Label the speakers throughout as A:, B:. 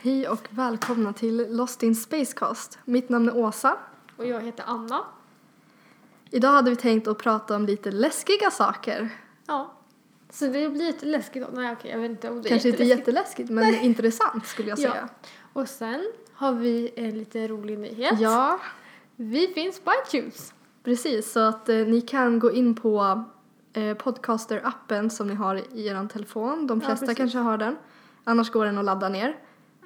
A: Hej och välkomna till Lost in Spacecast. Mitt namn är Åsa.
B: Och jag heter Anna.
A: Idag hade vi tänkt att prata om lite läskiga saker.
B: Ja. Så det blir lite läskigt. Nej okej, jag vet inte om det är
A: Kanske inte
B: jätteläskigt.
A: men intressant skulle jag
B: Ja.
A: säga.
B: Och sen har vi en lite rolig nyhet.
A: Ja,
B: Vi finns på iTunes.
A: precis. Så att eh, ni kan gå in på eh, Podcaster-appen som ni har i er telefon. De
B: Ja,
A: flesta
B: precis.
A: kanske har den. Annars går den att ladda ner.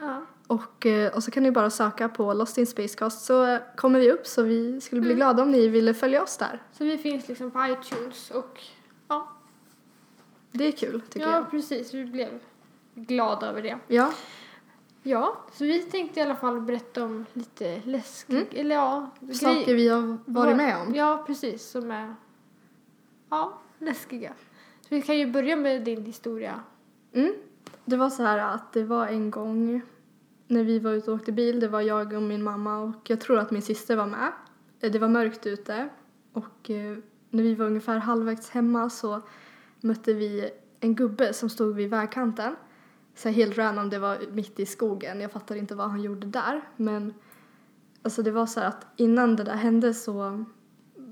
B: Ja.
A: Och, eh, och så kan ni bara söka på Lost in Spacecast så eh, kommer vi upp så vi skulle bli
B: Mm.
A: glada om ni ville följa oss där.
B: Så vi finns liksom på iTunes och ja,
A: Det är kul tycker
B: ja
A: jag.
B: precis. Vi blev glada över det.
A: Ja,
B: Ja, så vi tänkte i alla fall berätta om lite läskigt,
A: Mm.
B: eller ja,
A: saker
B: grej-
A: vi har varit med om.
B: Ja, precis, som är ja, läskiga. Så vi kan ju börja med din historia.
A: Mm. Det var så här att det var en gång när vi var ute och åkte bil. Det var jag och min mamma och jag tror att min syster var med. Eh, det var mörkt ute och eh, när vi var ungefär halvvägs hemma så mötte vi en gubbe som stod vid vägkanten. Så helt random, det var mitt i skogen. Jag fattar inte vad han gjorde där. Men alltså det var så här att innan det där hände så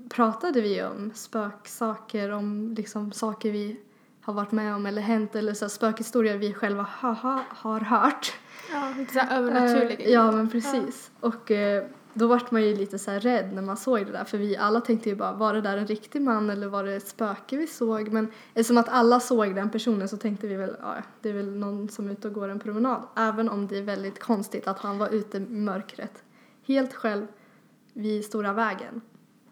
A: pratade vi om spöksaker, om liksom saker vi har varit med om eller hänt eller så spökhistorier vi själva ha, ha, har hört.
B: Ja, lite såhär övernaturliga grejer.
A: Ja, men precis. Och eh, då vart man ju lite så rädd när man såg det där för vi alla tänkte ju bara var det där en riktig man eller var det ett spöke vi såg? Men eftersom att alla såg den personen så tänkte vi väl ja, det är väl någon som är ute och går en promenad. Även om det är väldigt konstigt att han var ute i mörkret helt själv vid stora vägen.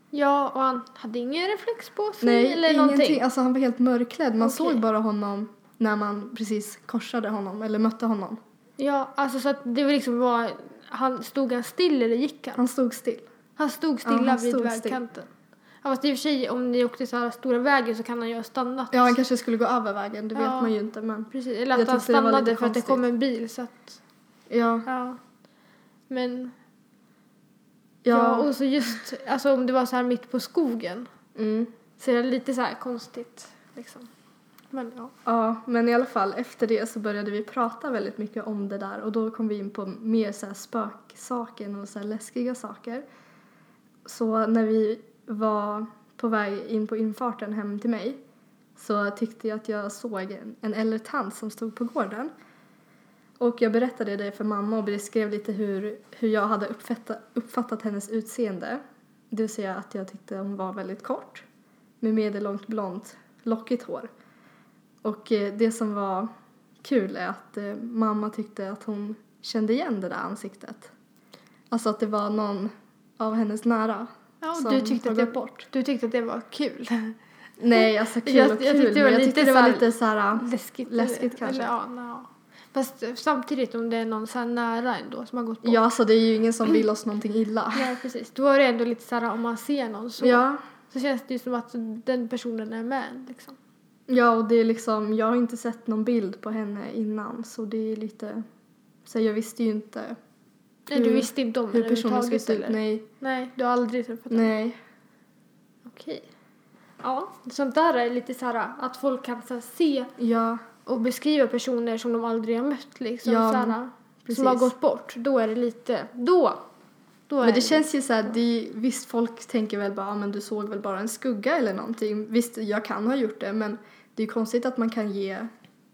B: Ja, och han hade ingen reflex på sig
A: Nej,
B: eller
A: ingenting.
B: någonting.
A: Alltså han var helt mörklädd. Man
B: Okej.
A: såg bara honom när man precis korsade honom eller mötte honom.
B: Ja, alltså så att det var liksom var, han stod han still eller gick han?
A: Han stod still.
B: Han stod
A: Ja,
B: stilla
A: han
B: vid
A: stod
B: vägkanten. Ja, fast i och för sig om ni åkte så här stora vägen så kan han ju ha stannat.
A: Ja, han kanske skulle gå över vägen, det vet
B: Ja.
A: man ju inte men
B: Precis, eller att han stannade för att det
A: konstigt.
B: kom en bil så att,
A: ja.
B: ja. Men,
A: Ja,
B: och så just, alltså om det var så här mitt på skogen
A: mm.
B: så är det lite så här konstigt liksom. Men ja.
A: ja, men i alla fall efter det så började vi prata väldigt mycket om det där och då kom vi in på mer så här spöksaker och så läskiga saker. Så när vi var på väg in på infarten hem till mig så tyckte jag att jag såg en, en äldre tant som stod på gården. Och jag berättade det för mamma och beskrev lite hur, hur jag hade uppfattat, uppfattat hennes utseende. Det vill säga att jag tyckte hon var väldigt kort med medellångt blont lockigt hår. Och eh, det som var kul är att eh, mamma tyckte att hon kände igen det där ansiktet. Alltså att det var någon av hennes nära
B: ja
A: som
B: du, tyckte det,
A: bort.
B: du tyckte att det var kul.
A: Nej, alltså kul
B: Jag-
A: och
B: jag
A: kul,
B: tyckte det var
A: jag
B: lite
A: tyckte det var lite så här...
B: Läskigt.
A: Läskigt kanske.
B: Eller, ja, no. Fast samtidigt om det är någon så här nära ändå som har gått bort.
A: Ja, alltså det är ju ingen som vill oss någonting illa.
B: Ja, precis. Då är det ändå lite så här om man ser någon så,
A: Ja,
B: så känns det ju som att den personen är med liksom.
A: ja och det är liksom, jag har inte sett någon bild på henne innan så det är lite, så jag visste ju inte
B: Nej, du
A: Hur-
B: visste inte om
A: hur
B: henne
A: personen skulle
B: överhuvudtaget
A: se ut.
B: eller?
A: Nej,
B: Nej, du har aldrig träffat henne?
A: nej.
B: Okej. Ja, sånt där är lite så här att folk kan så se
A: Ja,
B: och beskriva personer som de aldrig har mött liksom.
A: Ja,
B: så här,
A: precis.
B: som har gått bort. Då är det lite, då, då
A: Men det känns ju så här, det visst folk tänker väl bara, ah, men du såg väl bara en skugga eller någonting. Visst, jag kan ha gjort det, men det är ju konstigt att man kan ge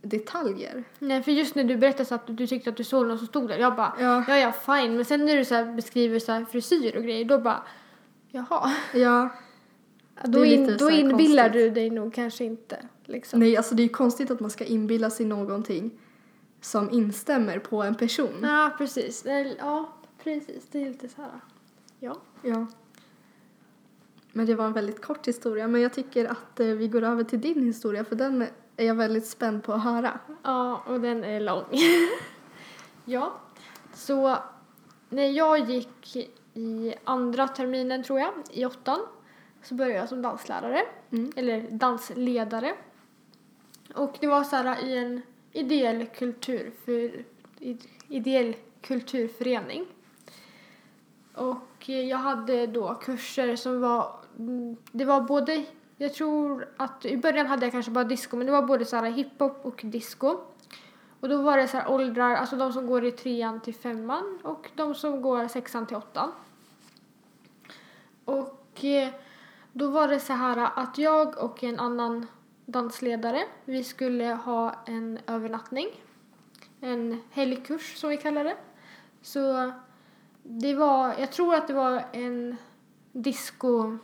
A: detaljer.
B: Nej, för just när du berättade så att du tyckte att du såg någon som stod där, jag bara
A: Ja,
B: Ja, ja, fine. Men sen när du så beskriver så frisyr och grejer, då bara, jaha.
A: ja.
B: Då, in, då inbillar
A: konstigt.
B: du dig nog kanske inte. Liksom.
A: Nej, alltså det är ju konstigt att man ska inbilla sig någonting som instämmer på en person.
B: Ja, precis. Ja, precis. Det är lite så här. Ja.
A: Ja. Men det var en väldigt kort historia, men jag tycker att eh, vi går över till din historia för den är jag väldigt spänd på att höra.
B: Ja, och den är lång. ja, så när jag gick i andra terminen tror jag, i åttan, så började jag som danslärare,
A: Mm.
B: eller dansledare. Och det var så här i en ideell, kultur för, ideell kulturförening. Och jag hade då kurser som var, det var både, jag tror att i början hade jag kanske bara disco, men det var både så här hiphop och disco. Och då var det så här åldrar, alltså de som går i trean till femman och de som går sexan till åttan. Och eh, då var det så här att jag och en annan dansledare, vi skulle ha en övernattning. En helgkurs som vi kallar det. Så det var, jag tror att det var en disco,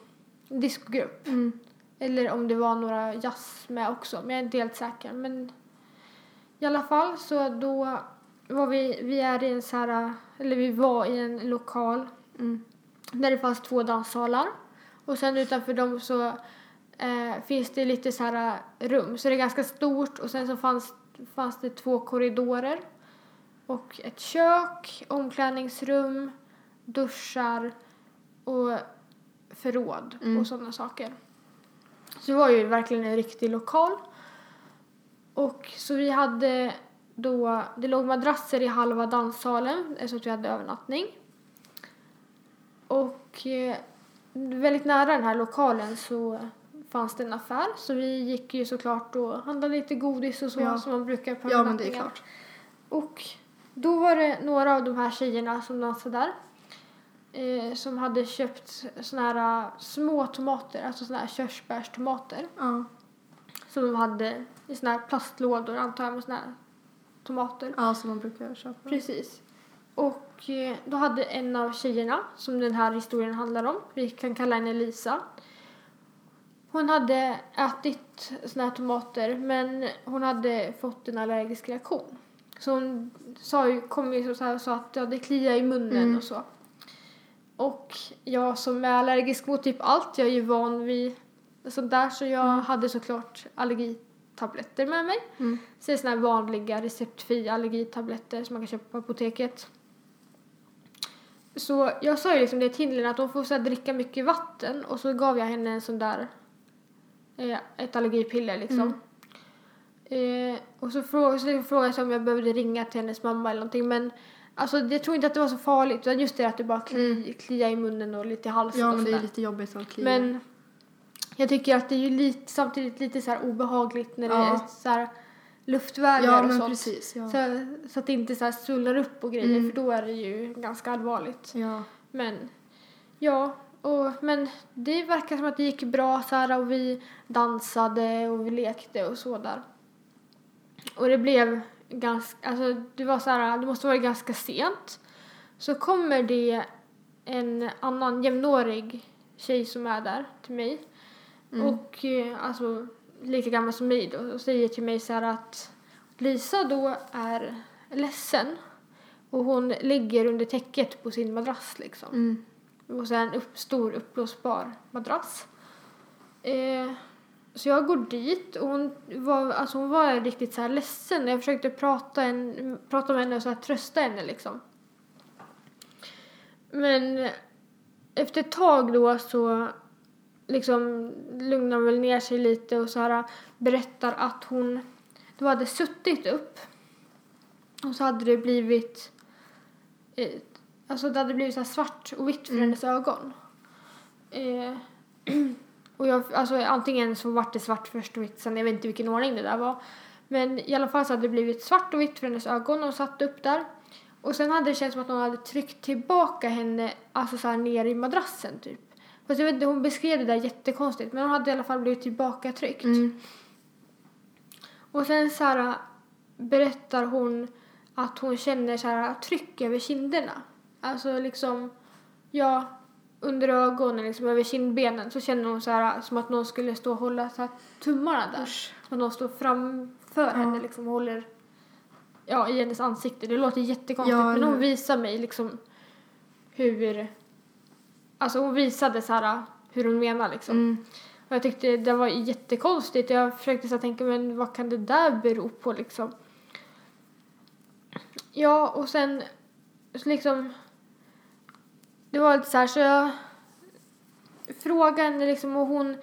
B: discogrupp.
A: Mm.
B: Eller om det var några jazz med också, men jag är inte helt säker. Men i alla fall så då var vi, vi är i en så här, eller vi var i en lokal
A: Mm.
B: där det fanns två danssalar. Och sen utanför dem så eh, finns det lite så här rum, så det är ganska stort. Och sen så fanns, fanns det två korridorer och ett kök, omklädningsrum, duschar och förråd
A: Mm.
B: och sådana saker. Så det var ju verkligen en riktig lokal. Och så vi hade då, det låg madrasser i halva danssalen eftersom att vi hade övernattning. Och eh, väldigt nära den här lokalen så fanns det en affär så vi gick ju såklart och handlade lite godis och så
A: Ja.
B: som man brukar på
A: Ja, men det är klart.
B: Och då var det några av de här tjejerna som dansade där eh, som hade köpt såna här eh, små tomater, alltså såna här körsbärstomater
A: Ja.
B: som de hade i såna här plastlådor antar jag med såna här tomater.
A: ja, som man brukar köpa.
B: Precis. Och eh, då hade en av tjejerna, som den här historien handlar om, vi kan kalla henne Lisa. Hon hade ätit såna här tomater men hon hade fått en allergisk reaktion. Så hon sa ju, kom ju så här och sa att ja, det kliar i munnen
A: Mm.
B: och så. Och jag som är allergisk mot typ allt, jag är ju van vid sånt där så jag
A: Mm.
B: hade såklart allergitabletter med mig.
A: Mm.
B: Så det är såna här vanliga receptfria allergitabletter som man kan köpa på apoteket. Så jag sa ju liksom det till henne att hon får så dricka mycket vatten och så gav jag henne en sån där eh, ett allergipiller liksom. Eh, och så frågade, så frågade jag om jag behövde ringa till hennes mamma eller någonting men alltså jag tror inte att det var så farligt utan just det att det bara kli, klia i munnen och lite i halsen
A: Ja,
B: och
A: men det är lite jobbigt att klia.
B: Men jag tycker att det är ju lite, samtidigt lite så obehagligt när det
A: Ja.
B: är så här luftvägar
A: ja,
B: och sånt.
A: precis. Ja.
B: Så, så att det inte så här sullar upp och grejer
A: Mm.
B: för då är det ju ganska allvarligt.
A: ja.
B: Men ja, och, men det verkar som att det gick bra så här och vi dansade och vi lekte och så där. Och det blev ganska, alltså det var så här, det måste vara ganska sent. Så kommer det en annan jämnårig tjej som är där till mig.
A: Mm.
B: Och eh, alltså lika gammal som mig då och säger till mig så här att Lisa då är ledsen och hon ligger under täcket på sin madrass liksom.
A: Mm.
B: Och så en upp, stor uppblåsbar madrass. Eh, så jag går dit och hon var, alltså hon var riktigt så här ledsen. Jag försökte prata, en, prata med henne och så här trösta henne liksom. Men efter ett tag då så liksom lugnar hon väl ner sig lite och så här berättar att hon då hade suttit upp och så hade det blivit eh, alltså det hade blivit så svart och vitt för
A: Mm.
B: hennes ögon. Eh, och jag, alltså antingen så vart det svart först och vitt sen, jag vet inte vilken ordning det där var. Men i alla fall så hade det blivit svart och vitt för hennes ögon och satt upp där. Och sen hade det känts som att någon hade tryckt tillbaka henne, alltså så här ner i madrassen typ. Fast jag vet inte, hon beskrev det där jättekonstigt men hon hade i alla fall blivit tillbakatryckt.
A: Mm.
B: Och sen så här berättar hon att hon känner så här tryck över kinderna. Alltså liksom, ja, under ögonen, liksom över kindbenen så känner hon så här som att någon skulle stå och hålla så här tummarna där.
A: Usch.
B: Som att någon står framför henne liksom och håller ja, i hennes ansikte. Det låter jättekonstigt
A: Ja,
B: men hon visar mig liksom hur, alltså hon visade så här hur hon menar liksom.
A: Mm.
B: Och jag tyckte det var jättekonstigt. Jag försökte så här tänka, men vad kan det där bero på liksom? Ja, och sen liksom... Det var lite så här, så jag frågade henne liksom och hon...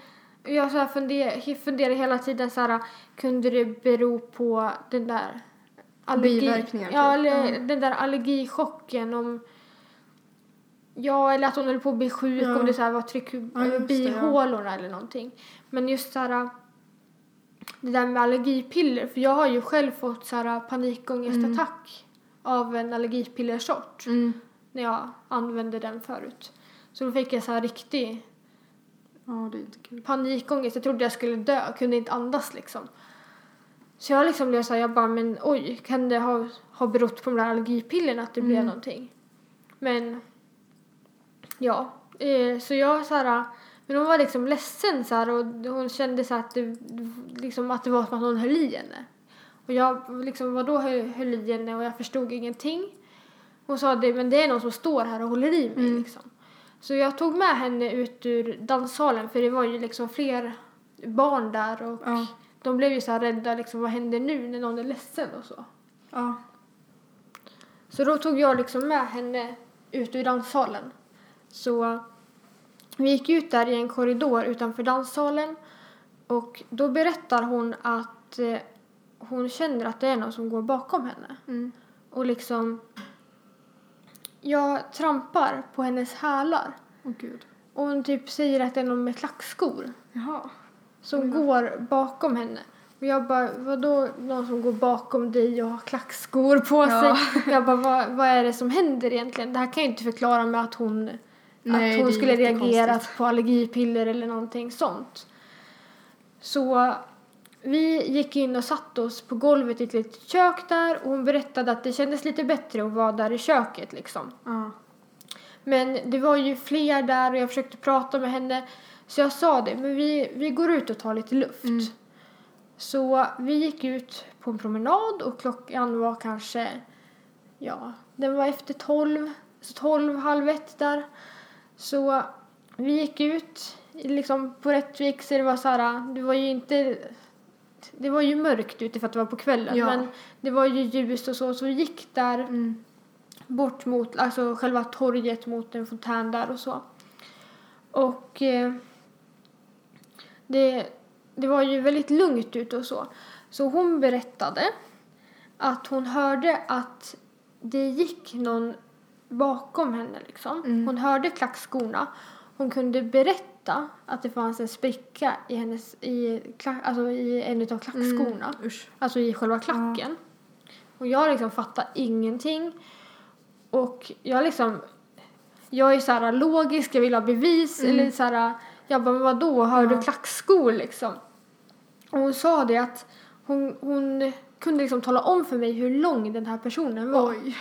B: Jag så här funder, funderade hela tiden så här, kunde det bero på den där
A: Biverkningar,
B: Ja,
A: typ.
B: eller
A: Ja.
B: den där allergichocken om... Ja, eller att hon höll på att bli sjuk
A: Ja.
B: om det så här var tryck
A: Ja, det, ja.
B: bihålorna eller någonting. Men just så här... det där med allergipiller. För jag har ju själv fått så här panikångestattack av en allergipillersort
A: Mm.
B: När jag använde den förut. Så då fick jag så här riktig
A: Ja, det är inte kul.
B: panikångest. Jag trodde jag skulle dö, jag kunde inte andas liksom. Så jag liksom blev så här, jag bara, men oj, kan det ha, ha berott på de där allergipillerna att det blev
A: Mm.
B: någonting? Men, ja. Eh, så jag så här, men hon var liksom ledsen så här och hon kände så att det, liksom att det var som att någon höll i henne. Och jag liksom, vadå höll i henne och jag förstod ingenting. Hon sa det, men det är någon som står här och håller i mig
A: Mm.
B: liksom. Så jag tog med henne ut ur danssalen för det var ju liksom fler barn där och
A: Ja.
B: de blev ju så här rädda liksom, vad händer nu när någon är ledsen och så.
A: Ja.
B: Så då tog jag liksom med henne ut ur danssalen. Så vi gick ut där i en korridor utanför danssalen och då berättar hon att eh, hon känner att det är någon som går bakom henne.
A: Mm.
B: Och liksom jag trampar på hennes hälar
A: Åh gud.
B: och hon typ säger att det är någon med klackskor
A: Jaha.
B: som
A: då.
B: går bakom henne. Och jag bara, vadå någon som går bakom dig och har klackskor på
A: Ja.
B: sig? Jag bara, vad, vad är det som händer egentligen? Det här kan ju inte förklara med att hon,
A: Nej,
B: att hon
A: är
B: skulle
A: jättekonstigt.
B: reagerat på allergipiller eller någonting sånt. Så vi gick in och satte oss på golvet i ett litet kök där och hon berättade att det kändes lite bättre att vara där i köket liksom.
A: Ja.
B: Men det var ju fler där och jag försökte prata med henne. Så jag sa det, men vi, vi går ut och tar lite luft.
A: Mm.
B: Så vi gick ut på en promenad och klockan var kanske, ja, den var efter tolv, så tolv, halv ett där. Så vi gick ut liksom på Rättvik så det var så här, det var ju inte, det var ju mörkt ute för att det var på kvällen
A: Ja.
B: men det var ju ljust och så, så vi gick där
A: Mm.
B: bort mot alltså själva torget mot en fontän där och så. Och eh, det, det var ju väldigt lugnt ute och så. Så hon berättade att hon hörde att det gick någon bakom henne liksom.
A: Mm.
B: Hon hörde klackskorna. Hon kunde berätta att det fanns en spricka i hennes, i, klack, alltså i en av klackskorna.
A: Mm.
B: Alltså i själva klacken. Och jag liksom fattar ingenting. Och jag liksom, jag är så här logisk, jag vill ha bevis.
A: Mm.
B: Eller så här, jag bara, vadå, har
A: Ja.
B: du klackskor liksom? Och hon sa det att hon, hon kunde liksom tala om för mig hur lång den här personen var.
A: Oj.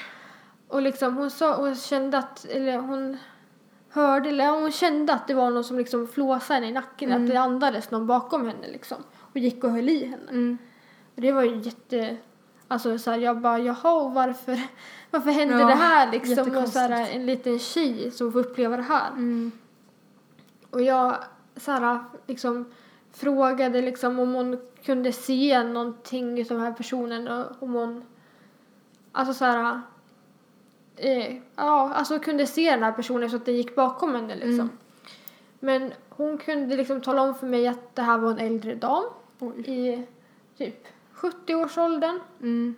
B: Och liksom hon sa, hon kände att, eller hon hörde, eller hon kände att det var någon som liksom flåsade henne i nacken,
A: Mm.
B: att det andades någon bakom henne liksom. Och gick och höll i henne.
A: Mm.
B: Och Det var ju jätte... Alltså så här, jag bara, jaha, varför, varför hände
A: Ja,
B: det här liksom? Och så här, en liten tjej som får uppleva det här.
A: Mm.
B: Och jag så här, liksom frågade liksom om hon kunde se någonting utav den här personen och om hon... Alltså så här... Eh, ja, alltså kunde se den här personen så att den gick bakom henne liksom.
A: Mm.
B: Men hon kunde liksom tala om för mig att det här var en äldre dam
A: Oj.
B: i typ 70-årsåldern.
A: Mm.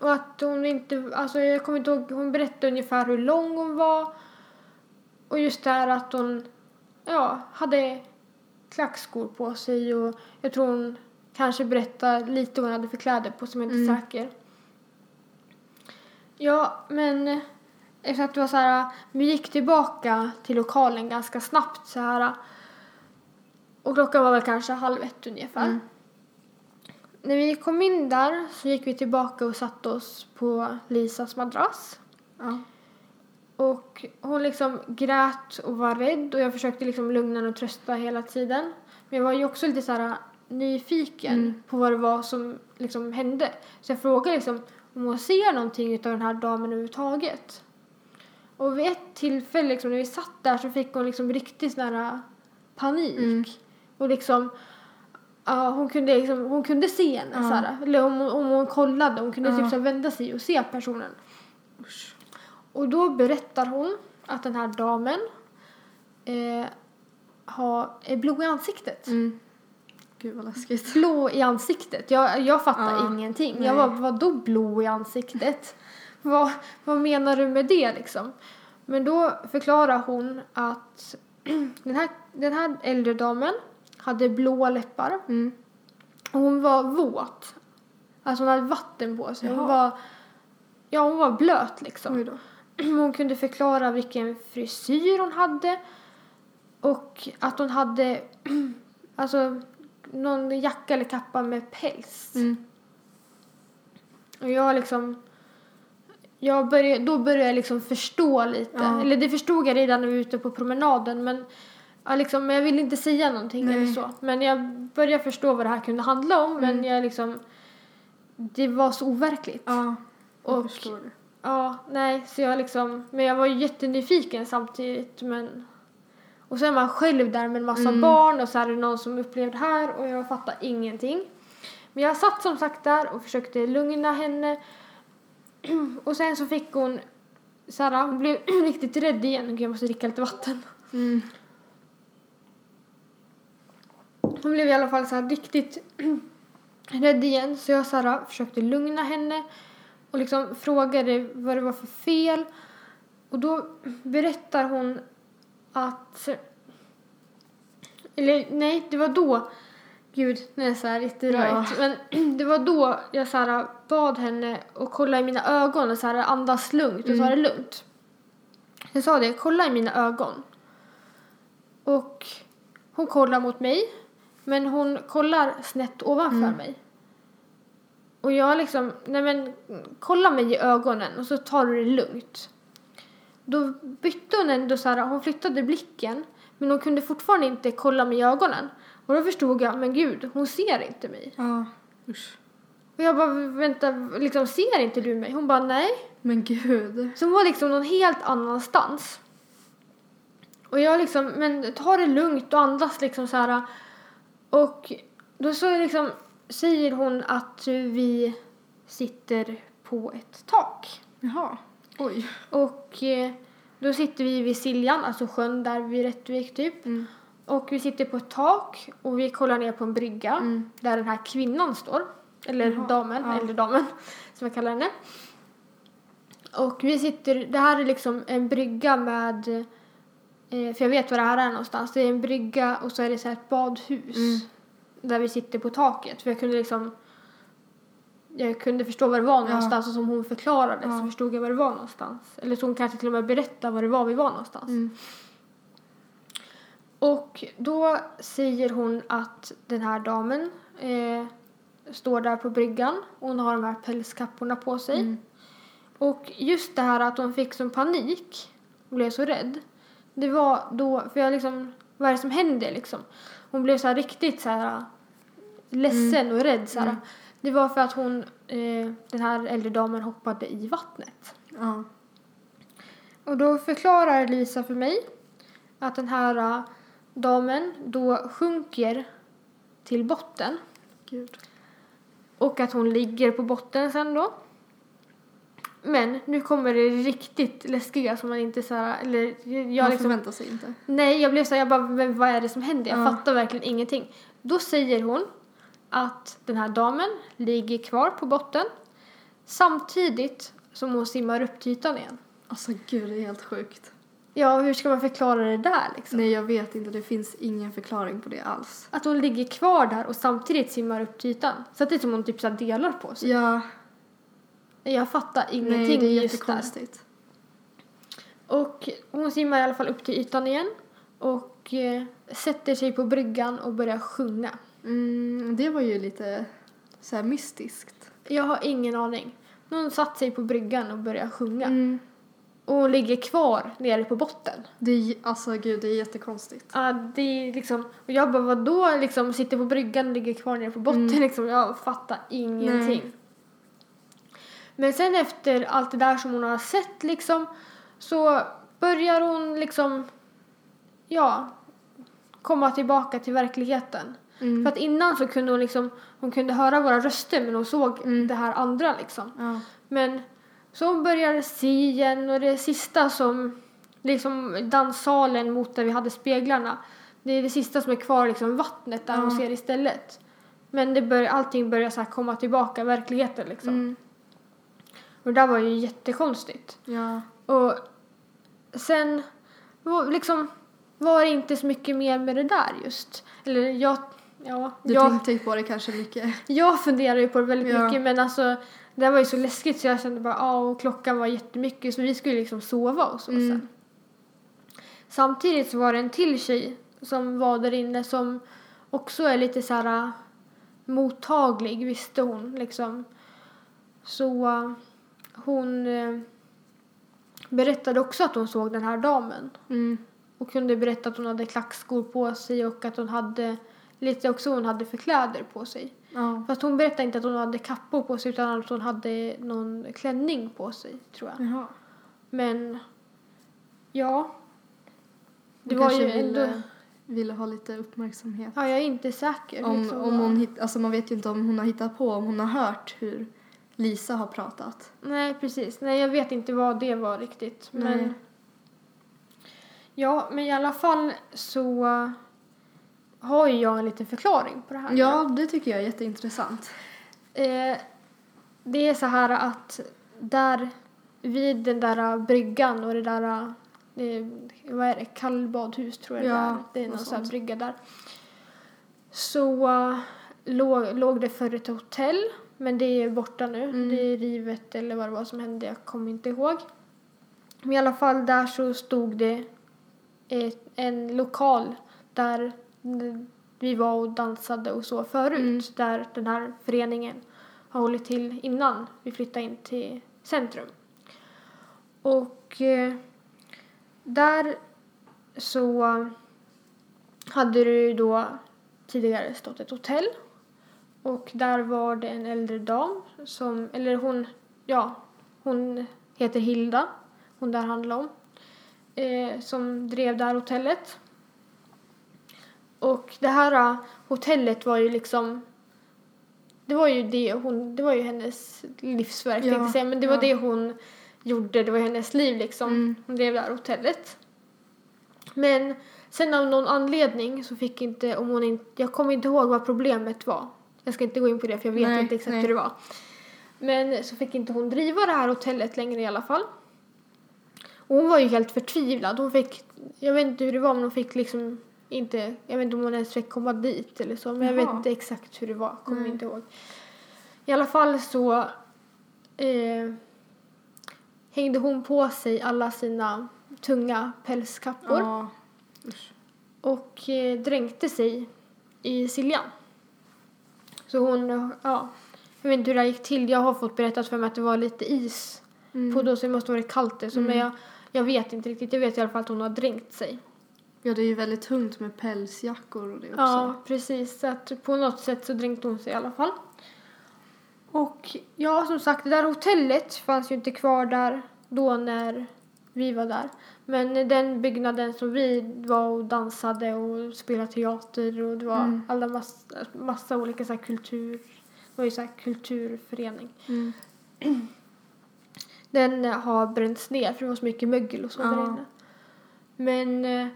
B: Och att hon inte, alltså jag kommer inte ihåg, hon berättade ungefär hur lång hon var. Och just det här att hon, ja, hade klackskor på sig och jag tror hon kanske berättade lite vad hon hade för kläder på som jag inte är
A: Mm.
B: säker. Ja, men efter att det var så här, vi gick tillbaka till lokalen ganska snabbt så här. Och klockan var väl kanske halv ett ungefär.
A: Mm.
B: När vi kom in där så gick vi tillbaka och satte oss på Lisas madrass.
A: Ja.
B: Och hon liksom grät och var rädd och jag försökte liksom lugna henne och trösta hela tiden. Men jag var ju också lite så här nyfiken
A: Mm.
B: på vad det var som liksom hände. Så jag frågade liksom om hon ser någonting av den här damen överhuvudtaget. Och vid ett tillfälle liksom, när vi satt där så fick hon liksom riktigt sån här panik.
A: Mm.
B: Och liksom Ja, hon kunde, liksom, hon kunde se henne.
A: Ja.
B: Så här. Eller om, om hon kollade, hon kunde
A: Ja.
B: typ så här vända sig och se personen.
A: Usch.
B: Och då berättar hon att den här damen eh, har, är blå i ansiktet.
A: Mm. Gud vad läskigt.
B: Blå i ansiktet. Jag, jag fattar
A: Ja,
B: ingenting.
A: nej.
B: Jag var vadå blå i ansiktet? vad, vad menar du med det liksom? Men då förklarar hon att den här, den här äldre damen hade blå läppar
A: Mm.
B: Och hon var våt. Alltså hon hade vatten på sig. Hon
A: Jaha.
B: var, ja, hon var blöt liksom. Hon kunde förklara vilken frisyr hon hade och att hon hade alltså någon jacka eller kappa med päls.
A: Mm.
B: Och jag liksom jag började, då började jag liksom förstå lite.
A: Ja.
B: Eller det förstod jag redan när vi var ute på promenaden men ja, liksom, men jag ville inte säga någonting
A: Nej.
B: eller så. Men jag började förstå vad det här kunde handla om men
A: Mm.
B: jag liksom det var så overkligt.
A: Ja, jag
B: Och-
A: förstår det.
B: Ja, nej, så jag liksom, men jag var ju jättenyfiken samtidigt men och så är man själv där med en massa
A: Mm.
B: barn och så är det någon som upplevde det här och jag fattar ingenting. Men jag satt som sagt där och försökte lugna henne och sen så fick hon så här, hon blev riktigt rädd igen. Gud, jag måste dricka lite vatten.
A: Mm.
B: Hon blev i alla fall så här riktigt rädd igen så jag så här, försökte lugna henne och liksom frågade vad det var för fel. Och då berättar hon att... Eller nej, det var då... Gud, nu är det så här jätterörigt. Men det var då jag så här, bad henne att kolla i mina ögon och så här, andas lugnt och ta det lugnt. Jag sa det, kolla i mina ögon. Och hon kollar mot mig, men hon kollar snett ovanför mig. Och jag liksom, nej men kolla mig i ögonen och så tar du det lugnt. Då bytte hon ändå så här, hon flyttade blicken men hon kunde fortfarande inte kolla mig i ögonen. Och då förstod jag, men gud, hon ser inte mig.
A: Ja, usch.
B: Och jag bara, vänta, liksom ser inte du mig? Hon bara, nej.
A: Men gud.
B: Så hon var liksom någon helt annanstans. Och jag liksom, men ta det lugnt och andas liksom så här. Och då så liksom säger hon att vi sitter på ett tak.
A: Jaha. Oj.
B: Och eh, då sitter vi vid Siljan, alltså sjön där vid Rättvik typ.
A: Mm.
B: Och vi sitter på ett tak och vi kollar ner på en brygga
A: Mm.
B: där den här kvinnan står. Eller
A: Jaha,
B: damen,
A: ja.
B: eller damen som jag kallar henne. Och vi sitter, det här är liksom en brygga med, eh, för jag vet var det här är någonstans. Det är en brygga och så är det så här ett badhus.
A: Mm.
B: Där vi sitter på taket. För jag kunde liksom, jag kunde förstå var det var någonstans och som hon förklarade så
A: Ja.
B: förstod jag var det var någonstans. Eller så hon kanske till och med berättade var det var vi var någonstans.
A: Mm.
B: Och då säger hon att den här damen eh, står där på bryggan. Hon har de här pälskapporna på sig.
A: Mm.
B: Och just det här att hon fick som panik och blev så rädd. Det var då, för jag liksom, vad är det som händer liksom? Hon blev så riktigt så här ledsen och rädd så här.
A: Mm.
B: Det var för att hon, eh, den här äldre damen hoppade i vattnet.
A: Ja.
B: Och då förklarar Lisa för mig att den här äh, damen då sjunker till botten
A: Gud.
B: och att hon ligger på botten sen då. Men nu kommer det riktigt läskiga som man inte så här, eller jag
A: Man
B: liksom,
A: förväntar sig inte.
B: nej jag blev så här, jag bara, men vad är det som händer? Jag
A: Ja.
B: fattar verkligen ingenting. Då säger hon att den här damen ligger kvar på botten samtidigt som hon simmar upp till ytan igen.
A: Alltså gud, det är helt sjukt.
B: Ja, hur ska man förklara det där liksom?
A: Nej, jag vet inte. Det finns ingen förklaring på det alls.
B: Att hon ligger kvar där och samtidigt simmar upp till ytan. Så att det är som hon typ så delar på sig.
A: Ja,
B: Jag fattar ingenting
A: nej, det är
B: just där.
A: jättekonstigt.
B: Och hon simmar i alla fall upp till ytan igen och eh, sätter sig på bryggan och börjar sjunga.
A: Mm, det var ju lite så mystiskt.
B: Jag har ingen aning. Hon satt sig på bryggan och började sjunga.
A: Mm.
B: Och ligger kvar nere på botten.
A: Det är, alltså gud, det är jättekonstigt.
B: Ja, det är liksom, och jag bara vadå liksom, sitter på bryggan och ligger kvar nere på botten
A: Mm.
B: liksom. Jag fattar ingenting.
A: Nej.
B: Men sen efter allt det där som hon har sett liksom så börjar hon liksom, ja, komma tillbaka till verkligheten.
A: Mm.
B: För att innan så kunde hon liksom, hon kunde höra våra röster men hon såg
A: Mm.
B: det här andra liksom.
A: Ja.
B: Men så hon började se igen och det sista som, liksom danssalen mot där vi hade speglarna, det är det sista som är kvar liksom vattnet där
A: Ja.
B: hon ser istället. Men det bör, allting börjar så komma tillbaka, verkligheten liksom.
A: Mm.
B: Och det där var ju jättekonstigt.
A: Ja.
B: Och sen liksom, var det inte så mycket mer med det där just. Eller jag, ja,
A: Du
B: jag,
A: tänkte på det kanske mycket.
B: jag funderar ju på det väldigt
A: Ja.
B: mycket men alltså det var ju så läskigt så jag kände bara ja och klockan var jättemycket så vi skulle liksom sova och så
A: Mm.
B: sen. Samtidigt så var det en till tjej som var där inne som också är lite så här äh, mottaglig visste hon liksom. Så äh, hon äh, berättade också att hon såg den här damen
A: Mm.
B: och kunde berätta att hon hade klackskor på sig och att hon hade lite också hon hade för kläder på sig.
A: Ja.
B: Fast hon berättade inte att hon hade kappor på sig utan att hon hade någon klänning på sig tror jag.
A: Jaha.
B: Men ja. Det
A: Hon
B: var ju ändå...
A: ville, ville ha lite uppmärksamhet.
B: Ja, jag är inte säker.
A: Om,
B: liksom,
A: om
B: vad-
A: hon hitt, alltså man vet ju inte om hon har hittat på, om hon har hört hur Lisa har pratat.
B: Nej, precis. Nej, jag vet inte vad det var riktigt.
A: Nej.
B: Men... Ja, men i alla fall så har ju jag en liten förklaring på det här.
A: Ja, det tycker jag är jätteintressant.
B: Eh, det är så här att där vid den där bryggan och det där eh, vad är det, kallbadhus tror jag
A: Ja,
B: det är. Det är någon sån här brygga där. Så eh, låg, låg det förr ett hotell men det är borta nu.
A: Mm.
B: Det är rivet eller vad det var som hände, jag kommer inte ihåg. Men i alla fall där så stod det ett, en lokal där vi var och dansade och så förut.
A: Mm.
B: Där den här föreningen har hållit till innan vi flyttade in till centrum. Och eh, där så hade det ju då tidigare stått ett hotell. Och där var det en äldre dam som, eller hon, ja, hon heter Hilda, hon där handlar om, eh, som drev det här hotellet. Och det här eh, hotellet var ju liksom, det var ju det hon, det var ju hennes livsverk
A: Ja,
B: säga, men det var
A: ja.
B: det hon gjorde, det var hennes liv liksom.
A: Mm.
B: Hon drev det här hotellet. Men sen av någon anledning så fick inte, om hon inte, jag kommer inte ihåg vad problemet var. Jag ska inte gå in på det för jag vet
A: Nej,
B: inte exakt
A: nej.
B: hur det var. Men så fick inte hon driva det här hotellet längre i alla fall. Och hon var ju helt förtvivlad. Hon fick, jag vet inte hur det var men hon fick liksom inte, jag vet inte om hon ens fick komma dit eller så. Men jag vet
A: Jaha.
B: inte exakt hur det var, kommer
A: Nej.
B: inte ihåg. I alla fall så eh, hängde hon på sig alla sina tunga pälskappor
A: Ja.
B: Och eh, dränkte sig i Siljan. Så hon, ja, jag vet inte hur det gick till. Jag har fått berättat för mig att det var lite is
A: Mm.
B: på då så det måste varit kallt det. Så,
A: Mm.
B: Men jag, jag vet inte riktigt. Jag vet i alla fall att hon har dränkt sig.
A: Ja, det är ju väldigt tungt med pälsjackor och det också.
B: Ja, precis. Så att på något sätt så dränkte hon sig i alla fall. Och ja, som sagt, det där hotellet fanns ju inte kvar där då när vi var där. Men den byggnaden som vi var och dansade och spelade teater och det var
A: Mm.
B: alla massa, massa olika så här kultur, det var ju så här kulturförening.
A: Mm.
B: Den har bränts ner för det var så mycket mögel och så
A: Ja.
B: där inne. Men eh,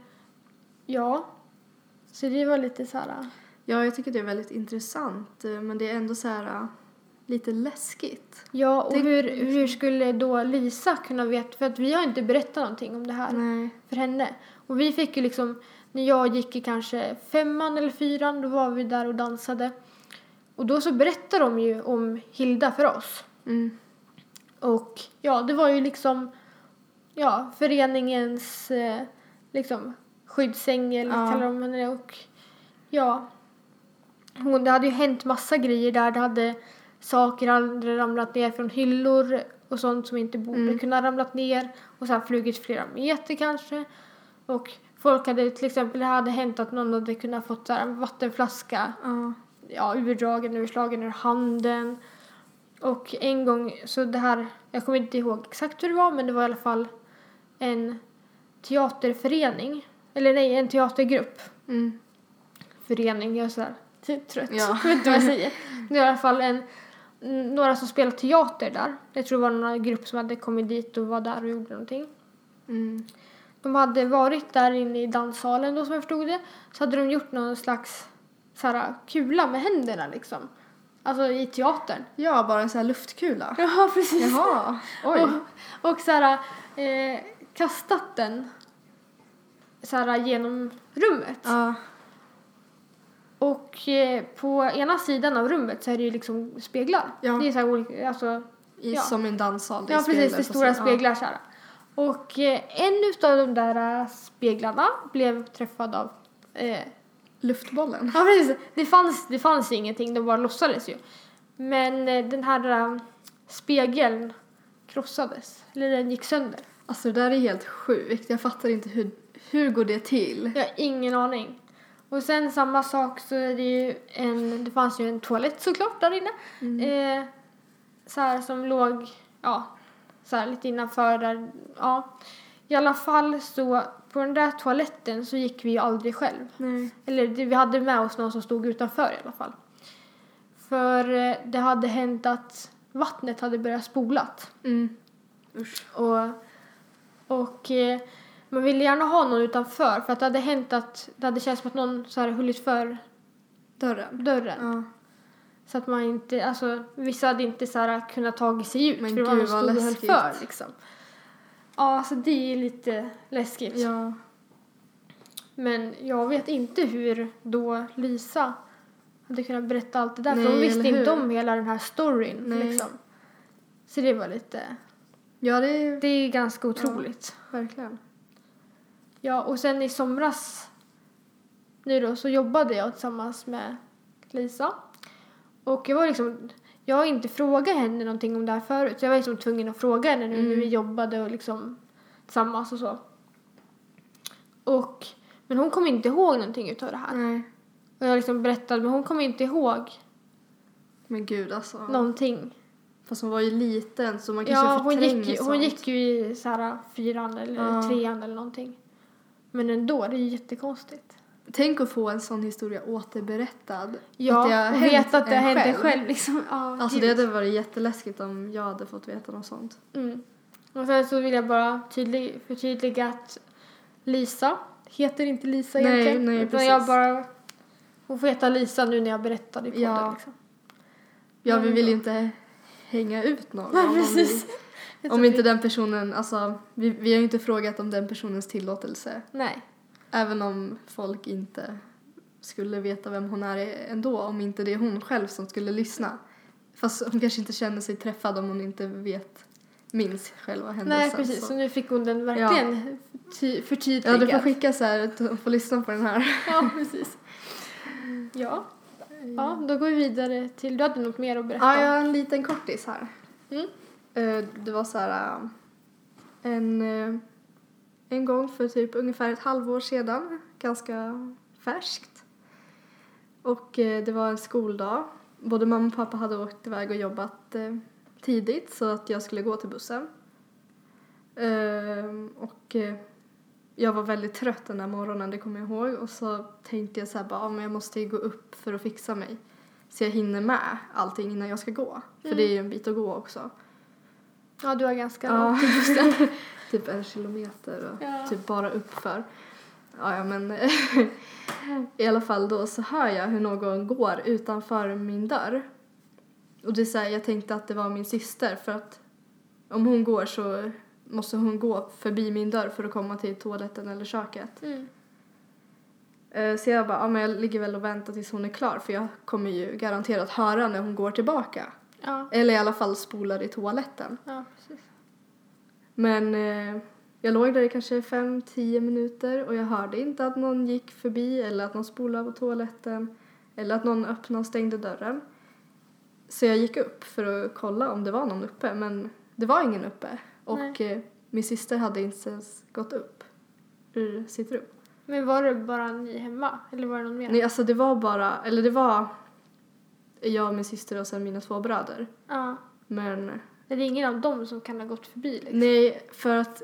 B: ja, så det var lite så här.
A: Ja, jag tycker det är väldigt intressant, eh, men det är ändå så här eh, lite läskigt.
B: Ja, och
A: Det-
B: hur, hur skulle då Lisa kunna veta? För att vi har inte berättat någonting om det här
A: Nej.
B: för henne. Och vi fick ju liksom, när jag gick i kanske femman eller fyran, då var vi där och dansade. Och då så berättade de ju om Hilda för oss.
A: Mm.
B: Och ja, det var ju liksom, ja, föreningens eh, liksom skyddsängel
A: Ja.
B: kallar de henne. Och ja, hon, det hade ju hänt massa grejer där. Det hade saker hade ramlat ner från hyllor och sånt som inte borde
A: Mm.
B: kunna ramlat ner. Och sen flugit flera meter kanske. Och folk hade till exempel, det hade hänt att någon hade kunnat fått här, en vattenflaska
A: Ja.
B: ja, urdragen, urslagen ur handen. Och en gång, så det här, jag kommer inte ihåg exakt hur det var, men det var i alla fall en teaterförening. Eller nej, en teatergrupp.
A: Mm.
B: Förening, jag är så här typ trött.
A: Ja.
B: Jag vet inte vad jag säger. Det var i alla fall en, några som spelade teater där. Jag tror det var några grupp som hade kommit dit och var där och gjorde någonting.
A: Mm.
B: De hade varit där inne i danssalen då som jag förstod det. Så hade de gjort någon slags så kula med händerna liksom. Alltså i teatern.
A: Ja, bara en sån här luftkula.
B: Ja, precis.
A: Jaha, oj.
B: Och, och så här, eh, kastat den så här, genom rummet.
A: Ja.
B: Och eh, på ena sidan av rummet så är det ju liksom speglar.
A: Ja.
B: Det är så här olika, alltså,
A: I,
B: Ja.
A: Som en danssal.
B: ja precis, det är stora
A: sidan.
B: speglar så här. Och eh, en utav de där eh, speglarna blev träffad av eh.
A: Luftbollen.
B: Ja precis, det fanns, det fanns ingenting, det bara låtsades ju. Men eh, den här eh, spegeln krossades, eller den gick sönder.
A: Alltså det där är helt sjukt. Jag fattar inte hur, hur går det till?
B: Jag har ingen aning. Och sen samma sak så är det ju en, det fanns ju en toalett såklart där inne.
A: Mm.
B: Eh, så här som låg, ja, så här lite innanför där, ja. I alla fall så på den där toaletten så gick vi ju aldrig själv.
A: Nej.
B: Eller vi hade med oss någon som stod utanför i alla fall. För eh, det hade hänt att vattnet hade börjat spolat.
A: Mm. Usch.
B: Och, och eh, man ville gärna ha någon utanför för att det hade hänt att det hade känts som att någon så här hållit för
A: Dörren.
B: dörren.
A: Ja.
B: Så att man inte, alltså vissa hade inte så här kunnat ta sig ut
A: Men
B: för
A: gud, vad läskigt.
B: för liksom. Ja, så det är lite läskigt.
A: Ja.
B: Men jag vet inte hur då Lisa hade kunnat berätta allt det där. för
A: Nej,
B: hon visste inte om hela den här storyn.
A: Nej.
B: Liksom. Så det var lite...
A: Ja, det är
B: Det är ganska otroligt.
A: verkligen.
B: Ja, och sen i somras nu då så jobbade jag tillsammans med Lisa. Och jag var liksom... Jag har inte frågat henne någonting om det här förut. Så jag var liksom tvungen att fråga henne nu när
A: Mm.
B: vi jobbade och liksom tillsammans och så. Och... Men hon kom inte ihåg någonting utav det här.
A: Nej.
B: Och jag liksom berättade, men hon kom inte ihåg
A: Men gud alltså.
B: någonting.
A: Fast hon var ju liten så man kanske
B: Ja, hon gick, ju- hon gick ju i så här fyran eller
A: Ja.
B: trean eller någonting. Men ändå, det är ju jättekonstigt.
A: Tänk att få en sån historia återberättad.
B: Ja,
A: att
B: och veta att det
A: en själv.
B: själv. Liksom. Ja,
A: Alltså det hade varit jätteläskigt om jag hade fått veta något sånt.
B: Mm. Och sen så vill jag bara tydlig, förtydliga att Lisa heter inte Lisa
A: Nej,
B: egentligen.
A: nej,
B: utan
A: precis.
B: jag bara... Hon får heta Lisa nu när jag berättade i podden.
A: Ja.
B: Liksom.
A: Ja, vi vill
B: då.
A: inte hänga ut någon.
B: Nej, precis.
A: Om inte den personen, alltså vi, vi har ju inte frågat om den personens tillåtelse.
B: Nej.
A: Även om folk inte skulle veta vem hon är ändå, om inte det är hon själv som skulle lyssna. Fast hon kanske inte känner sig träffad om hon inte vet, minns själva händelsen.
B: Nej, precis. Så
A: Så.
B: nu fick hon den verkligen
A: Ja,
B: förtydligad.
A: du får skicka så här att hon får lyssna på den här.
B: Ja, precis. Ja. ja, då går vi vidare till... Du hade något mer att berätta
A: Ja, jag har en liten kortis här.
B: Mm.
A: Eh, Det var så här eh, en, eh, en gång för typ ungefär ett halvår sedan, ganska färskt. Och det var en skoldag. Både mamma och pappa hade åkt iväg och jobbat tidigt så att jag skulle gå till bussen. Ehm, Och jag var väldigt trött den där morgonen, det kommer jag ihåg. Och så tänkte jag så här bara, ah, men jag måste ju gå upp för att fixa mig. Så jag hinner med allting innan jag ska gå. För det är ju en bit att gå också.
B: Ja, du har ganska långt till bussen.
A: typ en kilometer och
B: Ja.
A: typ bara uppför. Ja, ja men i alla fall då så hör jag hur någon går utanför min dörr. Och det är så här, jag tänkte att det var min syster för att om hon går så måste hon gå förbi min dörr för att komma till toaletten eller köket.
B: Mm.
A: Eh, Så jag bara, ja men jag ligger väl och väntar tills hon är klar för jag kommer ju garanterat höra när hon går tillbaka.
B: Ja.
A: Eller i alla fall spolar i toaletten.
B: ja, precis.
A: Men eh, jag låg där i kanske 5-10 minuter och jag hörde inte att någon gick förbi eller att någon spolade på toaletten eller att någon öppnade och stängde dörren. Så jag gick upp för att kolla om det var någon uppe men det var ingen uppe. Och eh, min syster hade inte ens gått upp ur sitt rum.
B: Men var det bara ni hemma? Eller var det någon mer?
A: Nej, alltså det var bara, eller det var jag, min syster och sen mina två bröder.
B: Ja.
A: Men
B: Är det ingen av dem som kan ha gått förbi liksom?
A: Nej, för att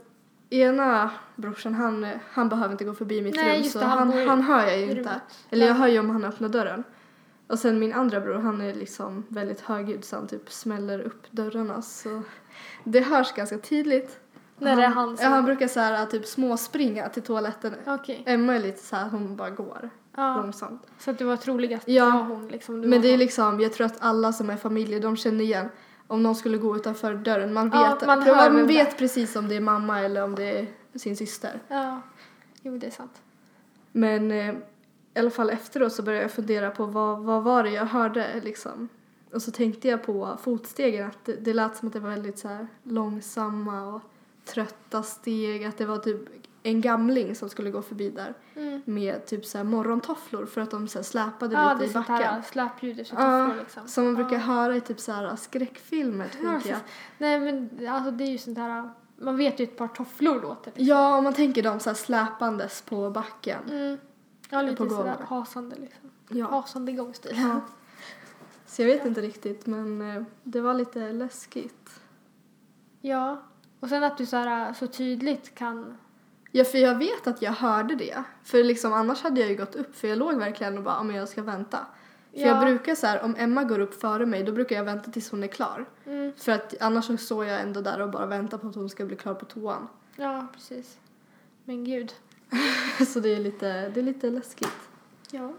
A: ena brorsan han, han behöver inte gå förbi mitt
B: Nej,
A: rum så
B: det, han
A: han, han hör jag ju inte.
B: rummet.
A: Eller jag
B: Ja.
A: hör ju om han öppnar dörren. Och sen min andra bror han är liksom väldigt högljudd så han typ smäller upp dörrarna så det hörs ganska tydligt.
B: När det är han som-
A: Ja, han brukar så här typ småspringa till toaletten.
B: Okej.
A: Emma är lite så här, hon bara går
B: Ja.
A: långsamt.
B: Så att det var troligast
A: Ja.
B: det var hon liksom?
A: Men det är liksom, jag tror att alla som är familjer, de känner igen om någon skulle gå utanför dörren. Man vet,
B: Ja, man
A: man
B: det
A: vet precis om det är mamma eller om det är sin syster.
B: Ja. Jo, det är sant.
A: Men eh, i alla fall efteråt så började jag fundera på vad, vad var det jag hörde liksom. Och så tänkte jag på fotstegen, att det, det lät som att det var väldigt så här långsamma och trötta steg, att det var typ en gamling som skulle gå förbi där
B: Mm.
A: med typ så här morgontofflor för att de så här släpade
B: Ja,
A: lite i backen.
B: här släpljud som
A: Ja,
B: tofflor liksom.
A: Som man brukar
B: Ja.
A: höra i typ så här skräckfilmer,
B: Ja,
A: tänker jag.
B: Nej men alltså det är ju sånt här, man vet ju ett par tofflor låter.
A: Ja, om man tänker dem så här släpandes på backen.
B: Mm. Ja, lite sådär hasande liksom.
A: Ja.
B: Hasande gångstil.
A: ja. Så jag vet inte riktigt, men eh, det var lite läskigt.
B: Ja. Och sen att du så, här, så tydligt kan...
A: Ja, för jag vet att jag hörde det. För liksom annars hade jag ju gått upp, för jag låg verkligen och bara, men jag ska vänta. För
B: Ja.
A: jag brukar så här, om Emma går upp före mig, då brukar jag vänta tills hon är klar.
B: Mm.
A: För att annars så står jag ändå där och bara väntar på att hon ska bli klar på toan.
B: Ja, precis. Men gud.
A: så det är lite, det är lite läskigt.
B: Ja.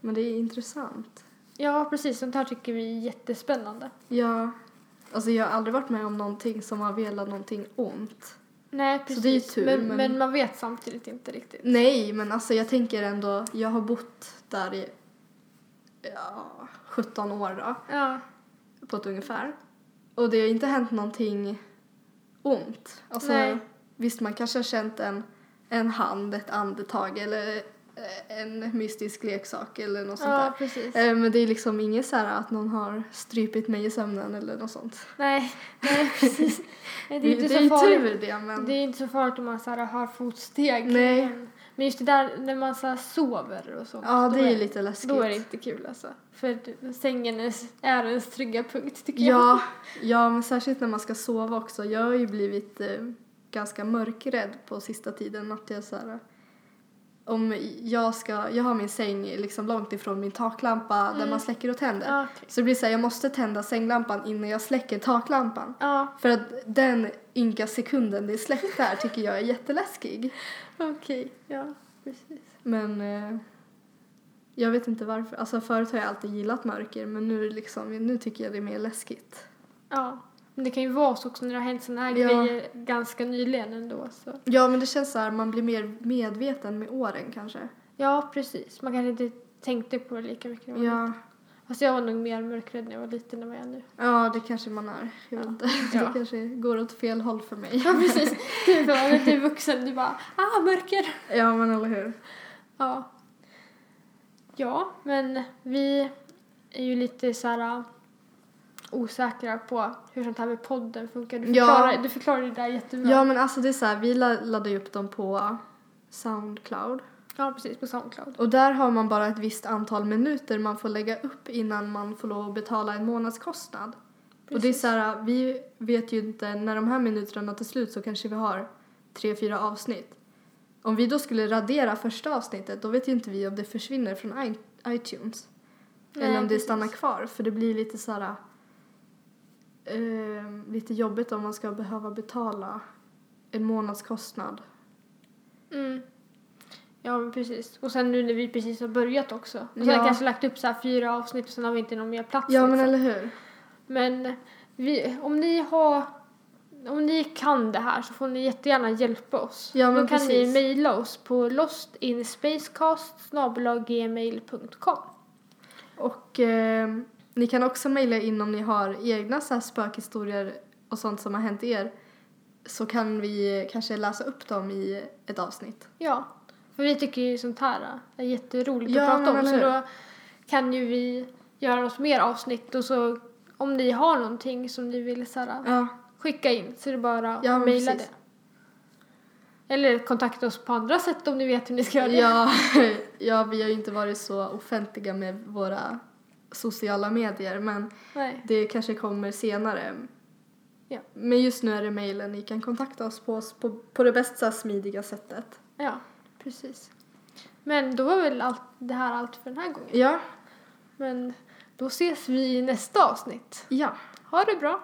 A: Men det är intressant.
B: Ja, precis. Sånt här tycker vi är jättespännande.
A: Ja, alltså jag har aldrig varit med om någonting som har velat någonting ont.
B: Nej,
A: Så
B: precis.
A: det är ju tur,
B: men,
A: men-
B: men... man vet samtidigt inte riktigt.
A: Nej, men alltså jag tänker ändå, jag har bott där i ja, 17 år då,
B: Ja.
A: på ett ungefär. Och det har inte hänt någonting ont. Alltså,
B: Nej.
A: visst, man kanske har känt en, en hand, ett andetag eller en mystisk leksak eller något sånt
B: Ja,
A: där.
B: precis.
A: Eh, Men det är liksom inget så att någon har strypit mig i sömnen eller något sånt.
B: Nej, nej, precis. Nej, det är inte
A: det
B: så
A: är ju
B: farligt.
A: tur det, men...
B: Det är inte så farligt om man så hör fotsteg.
A: Nej.
B: Men, just det där när man så sover och sånt.
A: Ja, det är ju lite läskigt.
B: Då är det inte kul alltså. För sängen är, är ens trygga punkt tycker jag.
A: Ja, ja, men särskilt när man ska sova också. Jag har ju blivit eh, ganska mörkrädd på sista tiden. Att jag så här, om jag ska, jag har min säng liksom långt ifrån min taklampa där man släcker och tänder.
B: Ja, okej.
A: Så det blir så här, jag måste tända sänglampan innan jag släcker taklampan.
B: Ja,
A: För att den ynka sekunden det är släckt där tycker jag är jätteläskig.
B: okej. Ja, precis.
A: Men eh, jag vet inte varför. Alltså förut har jag alltid gillat mörker men nu, liksom, nu tycker jag det är mer läskigt.
B: Ja. Men det kan ju vara så också när det har hänt sådana här
A: Ja.
B: grejer ganska nyligen ändå. Så.
A: Ja, men det känns så här, man blir mer medveten med åren kanske.
B: Ja, precis. Man kanske inte tänkte på det lika mycket. när man
A: Ja,
B: liten. Fast jag var nog mer mörkrädd när jag var liten än vad jag är nu.
A: ja det kanske man är. Jag vet inte.
B: Ja.
A: Det kanske går åt fel håll för mig.
B: Ja, precis. Du bara, när du är vuxen, du bara, ah, mörker.
A: Ja, men eller hur.
B: Ja. Ja, men vi är ju lite så här osäkra på hur sånt här med podden funkar. Du
A: Ja.
B: förklarar, du förklarar det där jättebra.
A: Ja, men alltså det är så här, vi la- laddar ju upp dem på Soundcloud.
B: Ja, precis. På Soundcloud.
A: Och där har man bara ett visst antal minuter man får lägga upp innan man får lov att betala en månadskostnad. Och det är
B: Precis.
A: så här, vi vet ju inte, när de här minuterna tar slut så kanske vi har tre, fyra avsnitt. Om vi då skulle radera första avsnittet då vet ju inte vi om det försvinner från iTunes.
B: Nej,
A: eller om det
B: precis.
A: stannar kvar för det blir lite så här eh, lite jobbigt om man ska behöva betala en månadskostnad.
B: Mm. Ja, men precis. Och sen nu när vi precis har börjat också. Och sen
A: Ja.
B: kanske lagt upp så fyra avsnitt och sen har vi inte någon mer plats.
A: Ja men
B: liksom.
A: eller hur.
B: Men vi, om ni har om ni kan det här så får ni jättegärna hjälpa oss.
A: Ja, men
B: Då kan ni
A: precis.
B: mejla oss på lostinsspacecast.gmail.com
A: Och eh, ni kan också mejla in om ni har egna så här spökhistorier och sånt som har hänt er. Så kan vi kanske läsa upp dem i ett avsnitt.
B: Ja, för vi tycker ju sånt här är jätteroligt
A: Ja,
B: att prata om. Så då kan ju vi göra något mer avsnitt och så om ni har någonting som ni vill så här,
A: Ja,
B: skicka in så är det bara att mejla det. Eller kontakta oss på andra sätt om ni vet hur ni ska göra det.
A: ja, ja, vi har ju inte varit så offentliga med våra sociala medier men
B: Nej.
A: det kanske kommer senare.
B: Ja.
A: Men just nu är det mejlen ni kan kontakta oss på, på, på det bästa smidiga sättet.
B: Ja, precis. Men då var väl allt, det här allt för den här gången.
A: Ja,
B: Men då ses vi i nästa avsnitt.
A: ja.
B: Ha det bra!